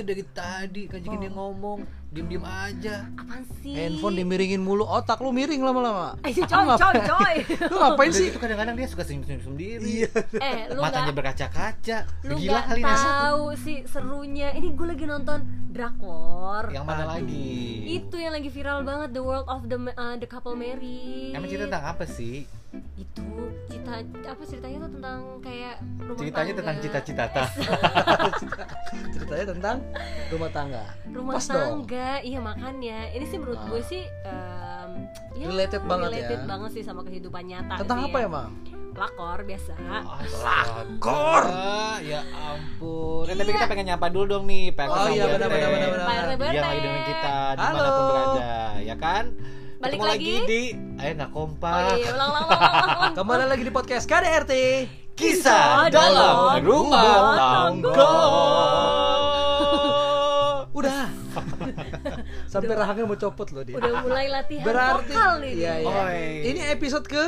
Itu dari tadi kan jadi dia ngomong, diem-diem aja. Apaan sih? handphone dimiringin mulu otak lu miring lama-lama Ayo coy, coy, coy. lu ngapain sih gitu kadang-kadang dia suka senyum-senyum sendiri. eh, lu Matanya berkaca-kaca. lu Gila kali tahu sih serunya. Ini gue lagi nonton drakor. Yang mana Aduh. lagi? Itu yang lagi viral banget, The World of the uh, the Couple Married. Emang cerita tentang apa sih? Itu cita apa ceritanya tuh tentang kayak rumah Ceritanya tangga. tentang cita-cita ta. ceritanya tentang rumah tangga rumah Pas dong. tangga iya makanya ini sih menurut Ah. gue sih em, ya, Related banget related ya. banget sih sama kehidupan nyata tentang sih apa ya mang lakor biasa Lakor. Ya ampun. Eh, tapi kita pengen nyapa dulu dong nih, Pak Oh iya, RT. benar, benar, benar, benar. Pak RT kita di mana pun berada, ya kan? Balik Ketemu lagi lagi. di Ayo nak oh kompak. iya ulang ulang ulang ulang, ulang. kembali lagi di podcast KDRT Kisah dalam dalam rumah tangga. udah sampai rahangnya mau copot loh dia udah mulai latihan berarti vokal nih iya, iya. Oi. ini episode ke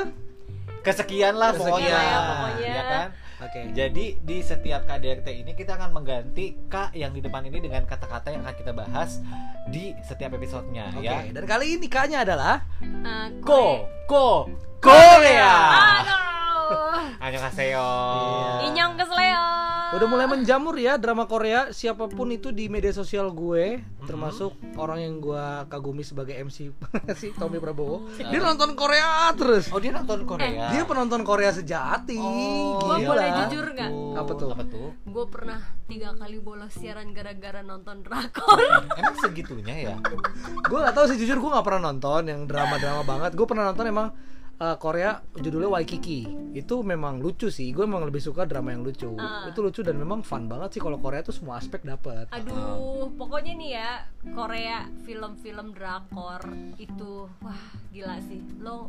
Kesekian lah Kesekian. pokoknya. Ya, pokoknya. Ya kan? Oke Jadi di setiap KDRT ini kita akan mengganti K yang di depan ini dengan kata-kata yang akan kita bahas di setiap episodenya Oke, ya. dan kali ini K-nya adalah Eh, Ko, ko, Korea. aduh Annyeonghaseyo. inyong kesleo udah mulai menjamur ya drama Korea siapa pun itu di media sosial gue termasuk orang yang gue kagumi sebagai MC si Tommy Prabowo dia nonton Korea terus Oh dia nonton Korea. dia penonton Korea sejati Oh, Gua gila. boleh jujur nggak? Apa tuh? Apa tuh? gue pernah tiga kali bolos siaran gara-gara nonton drakor Emang segitunya ya? gue gak tahu sih jujur gue gak pernah nonton yang drama-drama banget gue pernah nonton emang uh, Korea judulnya Waikiki itu memang lucu sih gue memang lebih suka drama yang lucu Ah. itu lucu dan memang fun banget sih kalau Korea tuh semua aspek dapet Aduh, pokoknya nih ya Korea film-film drakor itu wah gila sih. Lo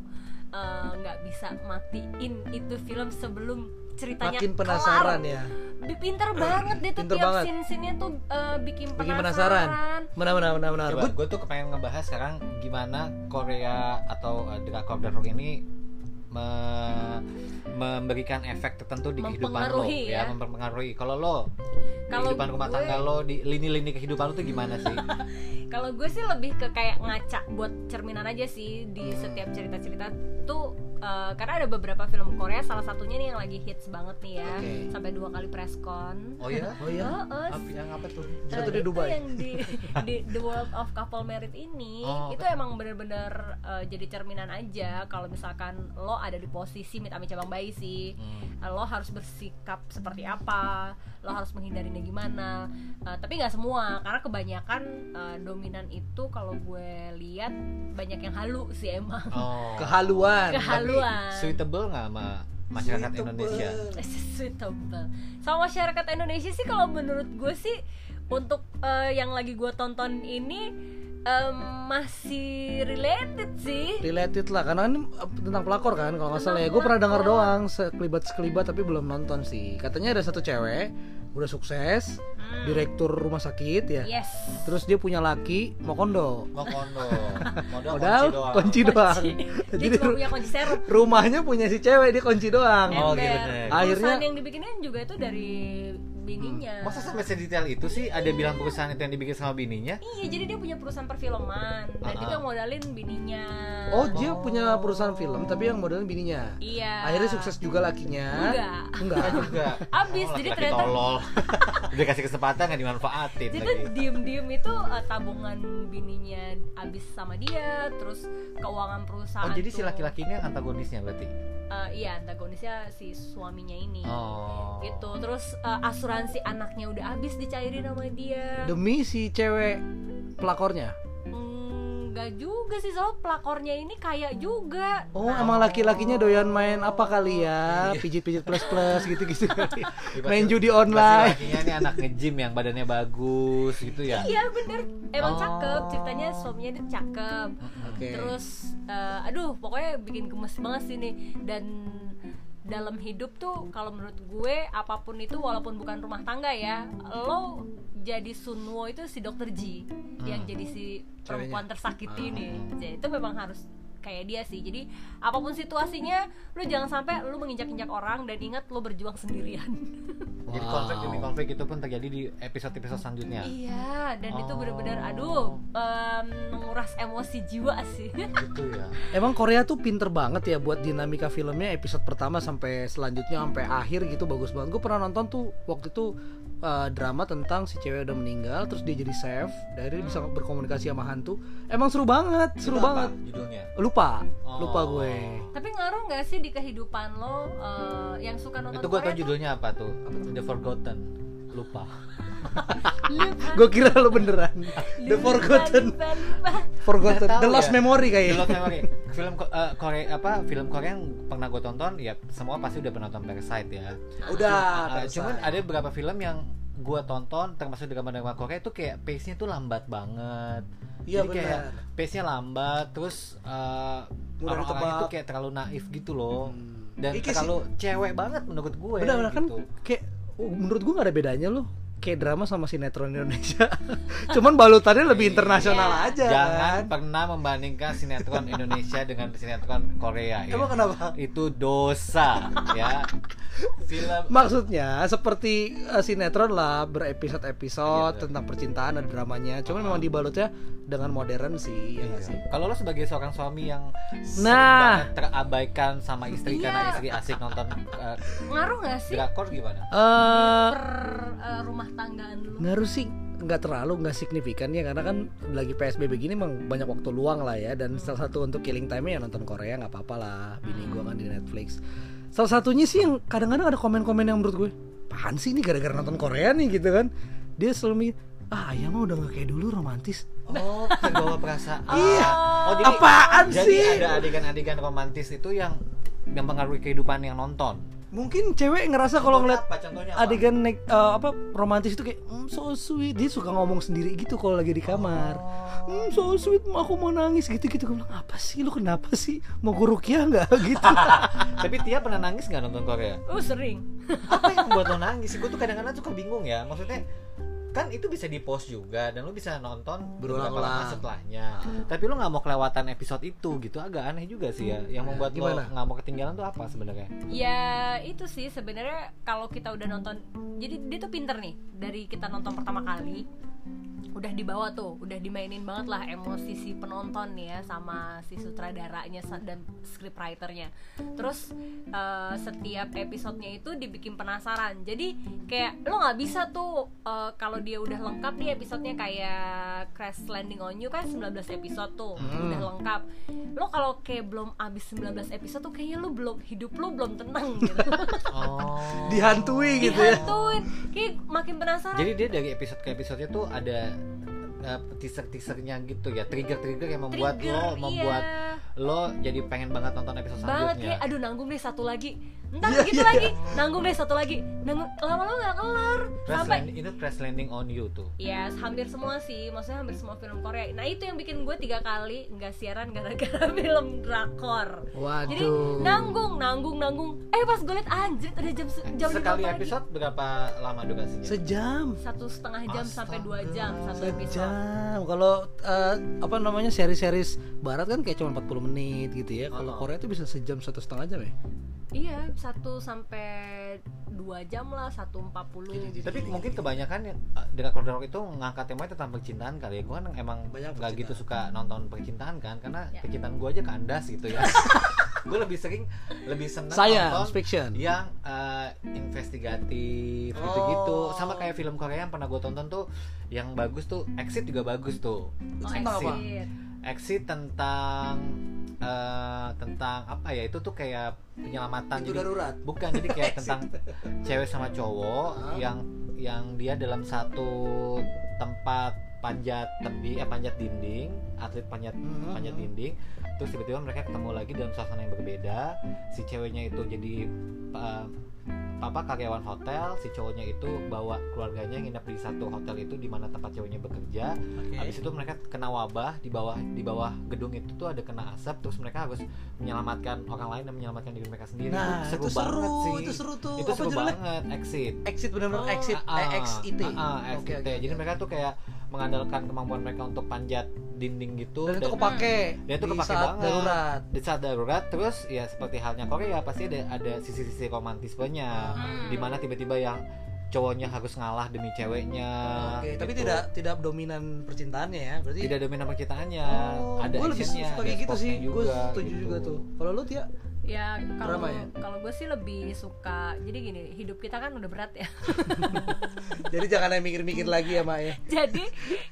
eh, nggak bisa matiin itu film sebelum ceritanya makin penasaran kelar. ya Pinter banget dia tuh Pinter tiap banget. scene-scene-nya tuh eh, bikin penasaran. bikin penasaran benar benar benar benar Coba gue tuh kepengen ngebahas sekarang gimana Korea atau uh, drakor drakor ini me- memberikan efek tertentu di kehidupan lo ya, ya. mempengaruhi. Kalau lo Kalau kehidupan rumah gue- tangga lo di lini-lini kehidupan lo tuh gimana sih? Kalau gue sih lebih ke kayak ngaca buat cerminan aja sih di Hmm. setiap cerita-cerita tuh eh, karena ada beberapa film Korea salah satunya nih yang lagi hits banget nih ya Oke. sampai dua kali preskon. Oh ya? oh ya Heeh, Apa yang apa tuh? Satu Eh, di itu Dubai. yang di, di The World of Couple Married ini Oh, itu oke. emang bener-bener eh, jadi cerminan aja kalau misalkan lo ada di posisi mit amit cabang bayi sih Hmm. Lo harus bersikap seperti apa lo harus menghindarinya gimana Eh, tapi nggak semua karena kebanyakan eh, dominan itu kalau gue lihat banyak yang halu sih emang Oh. kehaluan Kehaluan. Tapi suitable. Nggak sama masyarakat Suitable. Indonesia? suitable. Sama masyarakat Indonesia sih kalau menurut gue sih untuk eh, yang lagi gue tonton ini em, masih related sih. Related lah karena ini uh, tentang pelakor kan kalau nggak salah. Ya gue pernah dengar doang sekelibat sekelibat tapi belum nonton sih. Katanya ada satu cewek udah sukses Hmm. direktur rumah sakit ya. Yes. Terus dia punya laki mau kondo Mau kondo, modal kunci doang. kunci doang. Dia jadi cuma punya kunci serep rumahnya punya si cewek dia kunci doang. Oh, gitu deh. Akhirnya- perusahaan yang dibikinnya juga itu dari bininya. Masa sampai sedetail itu sih ada bilang perusahaan itu yang dibikin sama bininya? iya jadi dia punya perusahaan perfilman. Dan itu yang modalin bininya. Oh dia punya perusahaan film tapi yang modalnya bininya. Iya. Akhirnya sukses juga lakinya. Enggak. Enggak. Juga. abis Oh, jadi ternyata tolol. Udah kasih kesempatan nggak dimanfaatin jadi lagi. diem-diem itu uh, tabungan bininya habis sama dia terus keuangan perusahaan Oh jadi si tuh, laki-laki ini antagonisnya berarti? uh, iya antagonisnya si suaminya ini Oh. gitu terus uh, asuransi anaknya udah habis dicairin sama dia demi si cewek pelakornya Enggak juga sih soal pelakornya ini kaya juga Oh, emang laki-lakinya doyan main apa kali ya? Pijit-pijit plus-plus gitu-gitu. main judi online. lakinya ini anak nge-gym yang badannya bagus gitu ya? iya bener emang Oh. cakep ceritanya suaminya dia cakep Oke. terus eh, aduh pokoknya bikin gemes banget sih nih dan dalam hidup tuh kalau menurut gue apa pun itu walaupun bukan rumah tangga ya lo jadi Sunwo itu si dokter Ji yang Hmm. jadi si perempuan tersakiti Hmm. nih jadi itu memang harus kayak dia sih jadi apa pun situasinya lu jangan sampai lu menginjak-injak orang dan ingat lu berjuang sendirian Jadi Wow. konflik demi konflik itu pun terjadi di episode-episode selanjutnya. iya dan itu Oh. bener-bener aduh em, menguras emosi jiwa sih gitu ya. Emang Korea tuh pinter banget ya buat dinamika filmnya episode pertama sampai selanjutnya sampai akhir gitu bagus banget. Gue pernah nonton tuh waktu itu uh, drama tentang si cewek udah meninggal terus dia jadi chef, dari dia bisa berkomunikasi sama hantu. Emang seru banget, seru Itu apa banget. Judulnya. Lupa, Oh. lupa gue. tapi ngaruh nggak sih di kehidupan lo eh, yang suka nonton Itu gue tau judulnya apa tuh? The Forgotten. Lupa. Gue kira lo beneran. The lupa, Forgotten, lupa, lupa. Forgotten, tahu The Lost ya. Memory The kayaknya. Lost Memory. Film eh, Korea apa? Film Korea yang pernah gue tonton ya semua pasti udah pernah nonton Parasite ya. Udah. Uh, cuman ada beberapa film yang gue tonton termasuk drama-drama Korea itu kayak pace-nya tuh lambat banget. Iya, Jadi kayak benar. pace-nya lambat terus uh, orang-orang itu kayak terlalu naif gitu loh. Hmm. Dan Iya sih. terlalu cewek banget menurut gue. Bener-bener kan gitu. kayak menurut gue gak ada bedanya loh kayak drama sama sinetron Indonesia cuman balutannya lebih internasional Iya. aja Jangan kan? pernah membandingkan sinetron Indonesia dengan sinetron Korea ya. Emang kenapa? Itu dosa ya. Film Maksudnya seperti eh, sinetron lah berepisode-episode Iya, tentang percintaan ada dramanya. Cuman memang dibalutnya dengan modern sih, ya Iya. sih? Kalau lo sebagai seorang suami yang sering Nah. banget terabaikan sama istri Iya. karena istri asik nonton uh, ngaruh nggak sih drakor gimana? Eh per eh, rumah tanggaan lu ngaruh sih nggak terlalu nggak signifikan ya karena kan lagi PSBB gini emang banyak waktu luang lah ya dan salah satu untuk killing time ya nonton Korea nggak apa-apa lah bini gua kan di Netflix salah satunya sih yang kadang-kadang ada komen-komen yang menurut gue apaan sih ini gara-gara nonton Korea nih gitu kan dia selalu mikir ah ayah mah udah nggak kayak dulu romantis Oh, terbawa perasaan. Iya. Oh, Apaan jadi sih? ada adegan-adegan romantis itu yang yang mempengaruhi kehidupan yang nonton. Mungkin cewek ngerasa kalau ngeliat apa? Adegan naik eh, apa romantis itu kayak mm, so sweet. Dia suka ngomong sendiri gitu kalau lagi di kamar. Mm, so sweet aku mau nangis gitu gitu gue bilang apa sih? Lu kenapa sih? Mau gurukia nggak? Gitu. Tapi Tia pernah nangis nggak nonton Korea? oh sering. Apa yang membuat lo nangis? Gue tuh kadang-kadang suka bingung ya. Maksudnya kan itu bisa di post juga dan lo bisa nonton beberapa Berulang-ulang. lama setelahnya. Tapi lo nggak mau kelewatan episode itu gitu agak aneh juga sih ya. Yang membuat lo Gimana? nggak mau ketinggalan tuh apa sebenarnya? ya itu sih sebenarnya kalau kita udah nonton jadi dia tuh pinter nih dari kita nonton pertama kali udah dibawa tuh udah dimainin banget lah emosi si penonton nih ya sama si sutradaranya dan scriptwriternya. Terus eh, setiap episodenya itu dibikin penasaran. Jadi kayak lo nggak bisa tuh eh, kalau dia udah lengkap nih episodenya kayak Crash Landing on You kan 19 episode tuh udah lengkap. Lo kalau kayak belum abis 19 episode tuh kayaknya lo belum hidup lo belum tenang gitu. Oh. dihantui gitu ya. Dihantuin kayak makin penasaran. Jadi dia dari episode ke episode tuh ada teaser teasernya gitu ya, trigger trigger yang membuat Trigger, lo membuat iya. lo jadi pengen banget nonton episode banget selanjutnya. kayak aduh nanggung deh satu lagi entar Iya, gitu iya. lagi nanggung deh satu lagi nanggung lama-lama gak kelar Crash sampai Landing, itu Crash Landing on You tuh. ya hampir semua sih maksudnya hampir semua film Korea nah itu yang bikin gue tiga kali nggak siaran gara-gara film drakor waduh jadi nanggung nanggung nanggung eh pas gue liat anjir ada jam jam Sekali berapa lagi? episode berapa lama durasinya? sejam satu setengah jam sampai dua Astaga. jam satu episode sejam kalau eh, apa namanya seri-seris barat kan kayak cuma 40 menit gitu ya kalau Oh. Korea itu bisa sejam satu setengah jam ya iya satu sampai dua jam lah satu empat puluh Tapi mungkin kebanyakan yang uh, drakor drakor itu ngangkat temanya tentang percintaan kali ya. Gue kan emang Banyak nggak gitu suka nonton percintaan kan, karena Ya. percintaan gue aja kandas gitu ya. gue lebih sering lebih seneng Science nonton fiction. yang uh, investigatif gitu-gitu. Oh. Sama kayak film Korea yang pernah gue tonton tuh, yang bagus tuh Exit juga bagus tuh. Oh, exit. Exit tentang eh, tentang apa ya itu tuh kayak penyelamatan jadi darurat bukan jadi kayak tentang cewek sama cowok Ah. yang yang dia dalam satu tempat panjat tebing eh panjat dinding atlet panjat Mhm. panjat dinding terus tiba-tiba mereka ketemu lagi dalam suasana yang berbeda si ceweknya itu jadi uh, papa karyawan hotel si cowoknya itu bawa keluarganya nginep di satu hotel itu di mana tempat ceweknya bekerja Habis itu mereka kena wabah di bawah di bawah gedung itu tuh ada kena asap terus mereka harus menyelamatkan orang lain dan menyelamatkan diri mereka sendiri. Nah, itu seru itu banget seru, sih. itu seru tuh. Itu Apa seru judulnya? banget Exit. exit benar-benar Oh. exit X IT ah, ah, Oke, exit. oke, Jadi oke. mereka tuh kayak mengandalkan kemampuan mereka untuk panjat dinding gitu Dan itu kepake dia tuh di kepake saat banget darurat. di saat darurat terus ya seperti halnya Korea pasti ada ada sisi-sisi romantismenya Hmm. di mana tiba-tiba yang cowoknya harus ngalah demi ceweknya Oke, tapi gitu. tidak tidak dominan percintaannya ya, berarti. tidak dominan percintaannya Oh, ada gue lebih suka kayak gitu sih. Gue setuju gitu. juga tuh. Kalau lu Tia, ya kalau ya? kalau gue sih lebih suka jadi gini hidup kita kan udah berat ya jadi jangan yang mikir-mikir lagi ya, Mak ya. jadi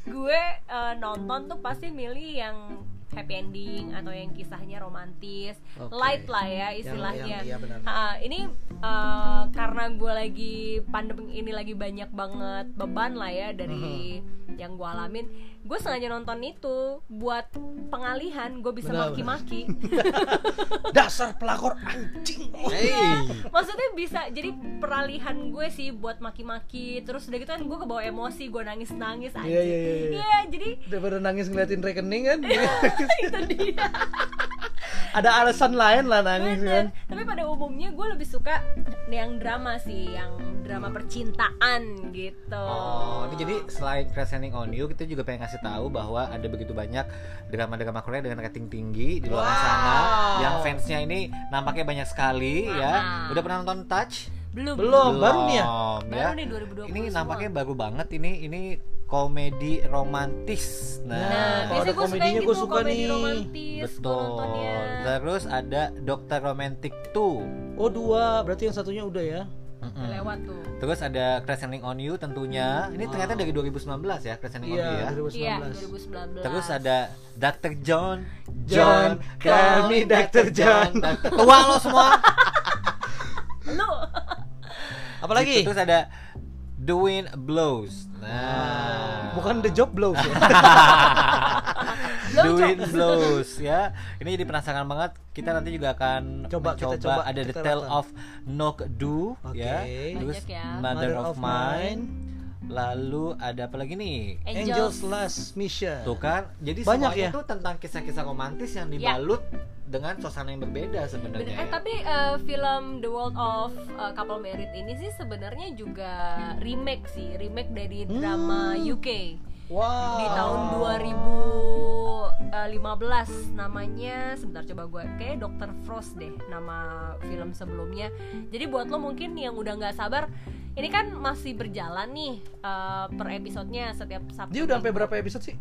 gue eh, nonton tuh pasti milih yang happy ending atau yang kisahnya romantis Oke. light lah ya Yang- istilahnya yang- iya benar. Ha, ini eh, karena gue lagi pandemi ini lagi banyak banget beban lah ya dari Mhm. yang gue alamin gue sengaja nonton itu buat pengalihan gue bisa maki-maki Dasar pelakor anjing. Hey. maksudnya bisa jadi peralihan gue sih buat maki-maki terus udah gitu kan gue kebawa emosi gue nangis-nangis aja Iya, iya, iya, iya. Iya, jadi Daripada nangis ngeliatin rekening kan. itu dia Ada alasan lain lah nangis kan. Tapi pada umumnya gue lebih suka yang drama sih, yang drama percintaan gitu. Oh, ini jadi selain Crescending on You, kita juga pengen ngasih tahu bahwa ada begitu banyak drama-drama Korea dengan rating tinggi di luar Wow. sana, yang fansnya ini nampaknya banyak sekali ya. Nah. Udah pernah nonton Touch? belum. Belum. baru nih ya? Belum, Baru nih 2020 Ini semua. nampaknya baru banget ini ini komedi romantis. Nah, Nah, kalau biasanya ada gue suka komedinya gua gitu, suka komedi nih. romantis betul. Terus ada Dokter Romantic 2. Oh dua, berarti yang satunya udah ya. Mm-mm. Lewat tuh. Terus ada Crescending on You tentunya. Ini ternyata dari 2019 ya Crescending on You ya. Iya, Iya, 2019. 2019. Terus ada Dr. John John, kami Dr. John. Dr. Tua lo semua lu Apalagi? Gitu. Terus ada The Wind Blows Nah Bukan The Job Blows ya. The Wind Blows ya Ini jadi penasaran banget Kita nanti juga akan Coba, kita mencoba coba, Ada The Tale of Nok-du ya Oke. Terus Banyak ya. Mother, of, Mine Lalu ada apa lagi nih Angels Last Mission. Tuh kan, jadi Banyak semuanya ya? tuh tentang kisah-kisah romantis yang Ya. dibalut dengan suasana yang berbeda sebenarnya. Eh ya. tapi eh, film The World of eh, Couple Married ini sih sebenarnya juga remake sih, remake dari drama Hmm. UK Wow. di tahun 2015 namanya sebentar coba gue kayak Dr. Frost deh nama film sebelumnya jadi buat lo mungkin yang udah nggak sabar ini kan masih berjalan nih eh, per episodenya setiap Sabtu Dia udah sampai berapa episode sih?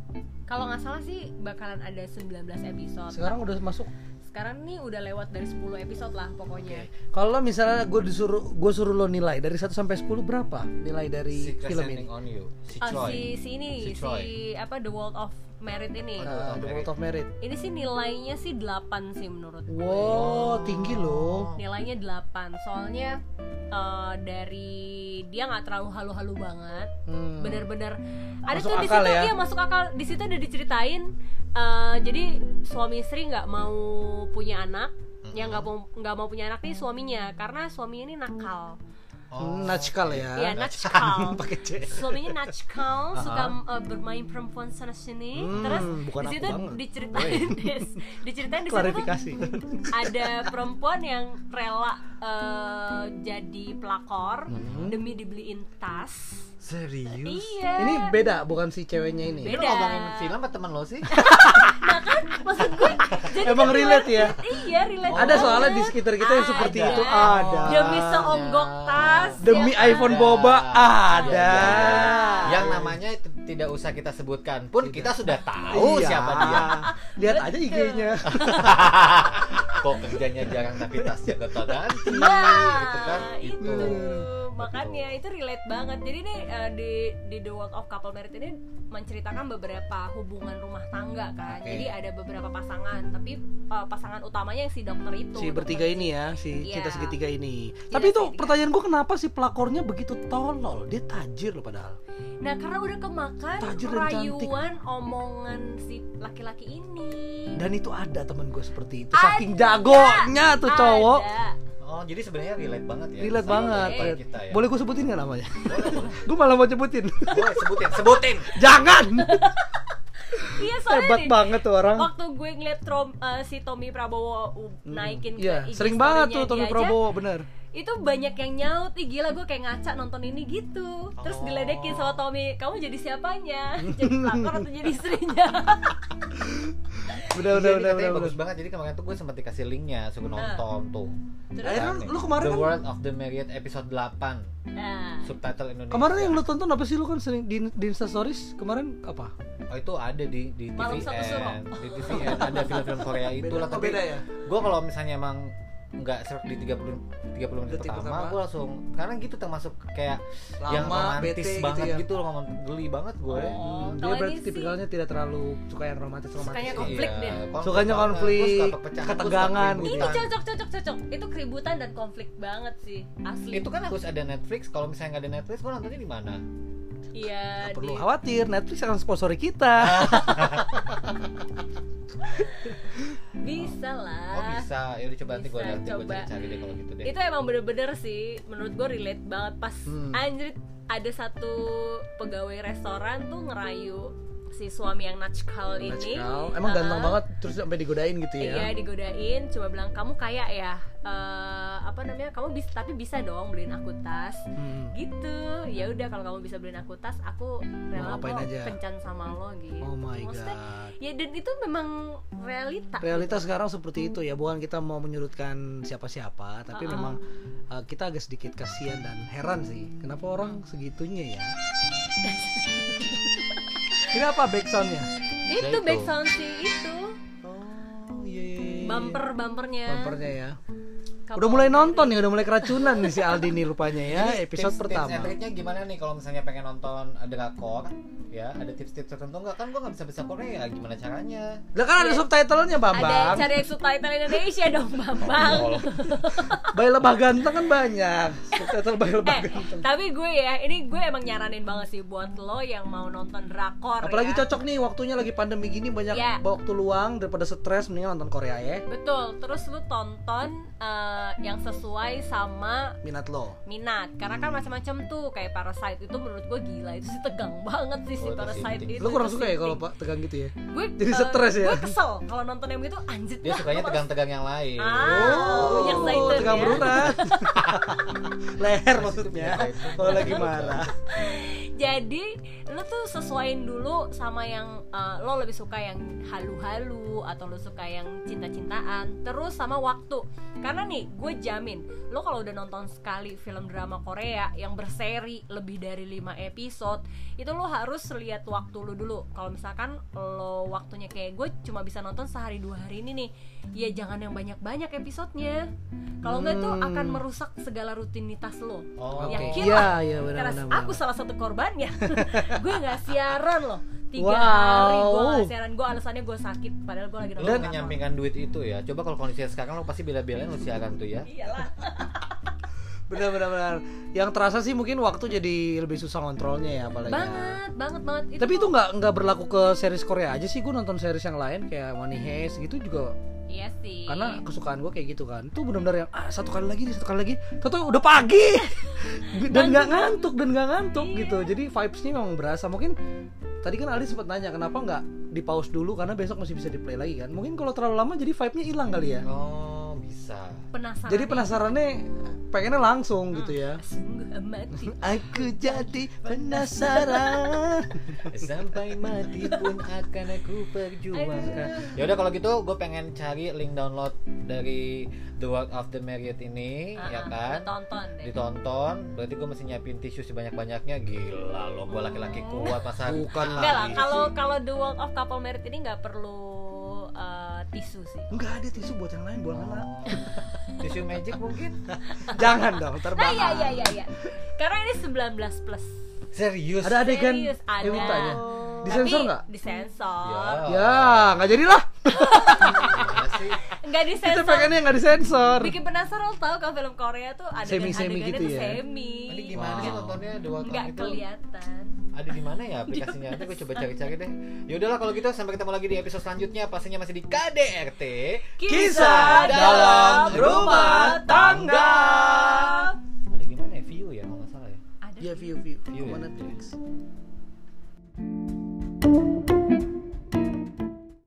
kalau nggak salah sih bakalan ada 19 episode Sekarang udah masuk. Sekarang nih udah lewat dari 10 episode lah pokoknya Kalau misalnya gue disuruh gue suruh lo nilai dari 1 sampai 10 berapa nilai dari si film ini? on You, si Oh, Choi. si si ini Si si, Choi. apa The World of Merit ini Nah, The World of Merit. ini sih nilainya sih 8 sih menurut gue Wow, tinggi loh. nilainya 8 soalnya eh, dari dia nggak terlalu halu-halu banget Hmm. bener-bener ada Masuk tuh di situ ya? iya masuk akal di situ udah diceritain eh, jadi suami istri nggak mau punya anak yang nggak mau nggak mau punya anak nih suaminya karena suaminya ini nakal Hmm, Natchkal ya. Iya, natchkal. Pakai C. suaminya natchkal suka uh, bermain perempuan sana sini Hmm, terus bukan di situ diceritain des- diceritain di situ ada perempuan yang rela uh, jadi pelakor Hmm. demi dibeliin tas Serius? iya Ini beda bukan si ceweknya ini. Beda. lo ngomongin film apa temen lo sih? nah kan maksud gue jadi Emang kan relate ya? iya relate Ada soalnya di banget. sekitar kita yang seperti Ada. itu ada. demi seonggok tas Demi ya iPhone boba ada. Yang namanya tidak usah kita sebutkan pun kita sudah tahu Iya. siapa dia. Lihat aja IG-nya. Kok kerjanya jarang tapi tasnya kota ganti gitu kan? itu Itu. Makanya itu relate banget. Jadi nih eh, di di The World of Couple Married ini menceritakan beberapa hubungan rumah tangga kan. Oke. Jadi ada beberapa pasangan, tapi eh, pasangan utamanya yang si dokter itu. Si bertiga ini ya, si Iya. cinta segitiga ini. Cinta Tapi itu segitiga. pertanyaan gue kenapa si pelakornya begitu tolol? Dia tajir loh padahal. Nah karena udah kemakan Tajir rayuan omongan si laki-laki ini. Dan itu ada teman gue seperti itu. Ada. Saking jagonya tuh cowok. Ada. Oh, jadi sebenarnya relate banget ya. Relate banget. kehidupan kita ya. Boleh gue sebutin gak namanya? Gue malah mau sebutin. Boleh sebutin, sebutin. Jangan. Iya soalnya Hebat nih, banget tuh orang. waktu gue ngeliat Trom- eh, si Tommy Prabowo uh, naikin Iya, ke IG sering banget tuh Tommy dia aja, Prabowo bener. Itu banyak yang nyaut ih gila gue kayak ngaca nonton ini gitu terus Oh. diledekin sama Tommy kamu jadi siapanya jadi pelakor atau jadi istrinya Udah Iya, udah ini udah udah. bagus banget jadi kemarin tuh gue sempat dikasih linknya suruh Ah. nonton tuh Terus? Eh, Kan lu- kemarin The kan- World of the Married episode 8 nah subtitle Indonesia Kemarin yang lu tonton apa sih lu kan sering di, di Insta Stories kemarin apa? Oh itu ada di di Malam Satu Suro. TVN, di TVN ada film-film Korea itu lah tapi beda ya? gue kalau misalnya emang nggak serak di 30 30 menit Detik pertama, pertama. gue langsung karena gitu termasuk kayak Lama, yang romantis bete gitu banget ya. gitu loh geli banget gue Oh, Hmm, dia berarti sih- tipikalnya tidak terlalu suka yang romantis romantis. Sukanya konflik deh. Sukanya banget. konflik, suka ketegangan keributan. ini cocok cocok cocok itu keributan dan konflik banget sih asli itu kan harus ada Netflix kalau misalnya nggak ada Netflix gue nontonnya di mana iya Gak perlu di- khawatir, Netflix akan sponsori kita. bisa lah oh bisa ya udah coba nanti gue Bisa, lihat gue coba. cari-cari deh kalau gitu deh itu emang bener-bener sih menurut gue relate banget pas Hmm. anjir ada satu pegawai restoran tuh ngerayu si suami yang natchkal ini Natchkal. Emang ganteng Ah, banget terus sampai digodain gitu ya. Iya digodain, coba bilang kamu kaya ya, Eh, apa namanya? Kamu bisa tapi bisa dong beliin aku tas, Hmm. gitu. Ya udah kalau kamu bisa beliin aku tas, aku rela kok aja? kencan sama lo gitu. Oh my Maksudnya, god. Ya dan itu memang realita. Realitas sekarang seperti itu ya, bukan kita mau menyudutkan siapa-siapa, tapi Uh-uh. memang uh, kita agak sedikit kasihan dan heran sih, kenapa orang segitunya ya? Ini apa backsoundnya? Itu itu. back sound sih itu Oh iya. iya, iya. bumper bumpernya. Bumpernya ya. Couple Udah mulai nonton nih, udah mulai keracunan nih si Aldi nih rupanya ya, Jadi episode tips- pertama. Tips triknya gimana nih kalau misalnya pengen nonton drakor ya ada tips-tips tertentu nggak kan gue nggak bisa bisa Korea gimana caranya Lah kan ada Iya. subtitlenya Ada Bambang. cari subtitle Indonesia dong, Bambang. Bayi lebah ganteng kan banyak. Subtitle bayi lebah Eh, ganteng. tapi gue ya, ini gue emang nyaranin banget sih buat lo yang mau nonton drakor Apalagi ya. cocok nih waktunya lagi pandemi gini banyak Ya. waktu luang daripada stres mendingan nonton Korea ya. Betul, terus lu tonton eh, yang sesuai sama Minat lo. minat karena kan macam-macam tuh kayak Parasite itu menurut gue gila itu sih tegang banget sih si Oh, itu Parasite itu Lo kurang suka ya kalau. Pak tegang gitu ya? gue jadi eh, stres ya? gue kesel kalau nonton yang gitu anjir dia sukanya tegang-tegang yang lain Ah, minyak zaitun tegang ya. berurat. Leher maksudnya. Kalau lagi marah. Jadi lu tuh sesuaiin dulu sama yang eh, lo lebih suka yang halu-halu atau lo suka yang cinta-cintaan terus sama waktu karena nih gue jamin lo kalau udah nonton sekali film drama Korea yang berseri lebih dari 5 episode itu lo harus lihat waktu lo dulu kalau misalkan lo waktunya kayak gue cuma bisa nonton sehari dua hari ini nih ya jangan yang banyak-banyak episodenya kalau enggak tuh Hmm. akan merusak segala rutinitas lo oh Oke. Yakin Iya, lah. iya benar karena benar. aku salah satu korbannya gue nggak siaran loh tiga Wow. hari gue nggak siaran gue alasannya gue sakit padahal gue lagi nonton menyampingkan duit itu ya coba kalau kondisinya sekarang lo pasti bela-belain lo siaran tuh ya iyalah Benar benar benar. Yang terasa sih mungkin waktu jadi lebih susah ngontrolnya ya apalagi. banget banget banget Tapi itu nggak nggak berlaku ke series Korea aja sih. Gue nonton series yang lain kayak Money Heist gitu juga iya sih karena kesukaan gue kayak gitu kan. Itu benar-benar yang ah, satu kali lagi nih, satu kali lagi. Tahu udah pagi dan nggak ngantuk dan nggak ngantuk Iya. gitu. Jadi vibesnya memang berasa. Mungkin tadi kan Ali sempat nanya kenapa nggak di pause dulu karena besok masih bisa di play lagi kan. Mungkin kalau terlalu lama jadi vibe-nya hilang kali ya. oh bisa. Penasaran Jadi penasarannya pengennya langsung gitu ya. sungguh amat Aku jadi penasaran. sampai mati pun akan aku perjuangkan. Ya udah kalau gitu gue pengen cari link download dari The World of the Married ini ya kan? Tonton deh. Ditonton. Berarti gue mesti nyiapin tisu sebanyak banyaknya gila lo gue laki-laki kuat masa Bukan Enggak lah, kalau kalau The World of Couple Merit ini nggak perlu eh, tisu sih. Enggak ada tisu buat yang lain buat anak. Oh, tisu magic mungkin Jangan dong, Nah, terbang. iya iya iya iya. Karena ini 19 plus. serius Ada adegan Serius, ada. mintanya. Tapi Disensor nggak? Disensor. Ya, nggak jadilah. Sih? Enggak Kita disensor. pengennya nggak disensor. Bikin penasaran tau kalau film Korea tuh ada Semi-semi adegannya gitu ya. semi. Ini gimana sih Wow. nontonnya The World Nggak of itu? kelihatan. Ada di mana ya aplikasinya? Nanti gue coba cari-cari deh. Ya udahlah kalau gitu sampai ketemu lagi di episode selanjutnya. Pastinya masih di KDRT. Kisah dalam rumah tangga. Ada di mana ya? View ya kalau nggak salah ya. Ada Ya view view. View Sama ya? Netflix.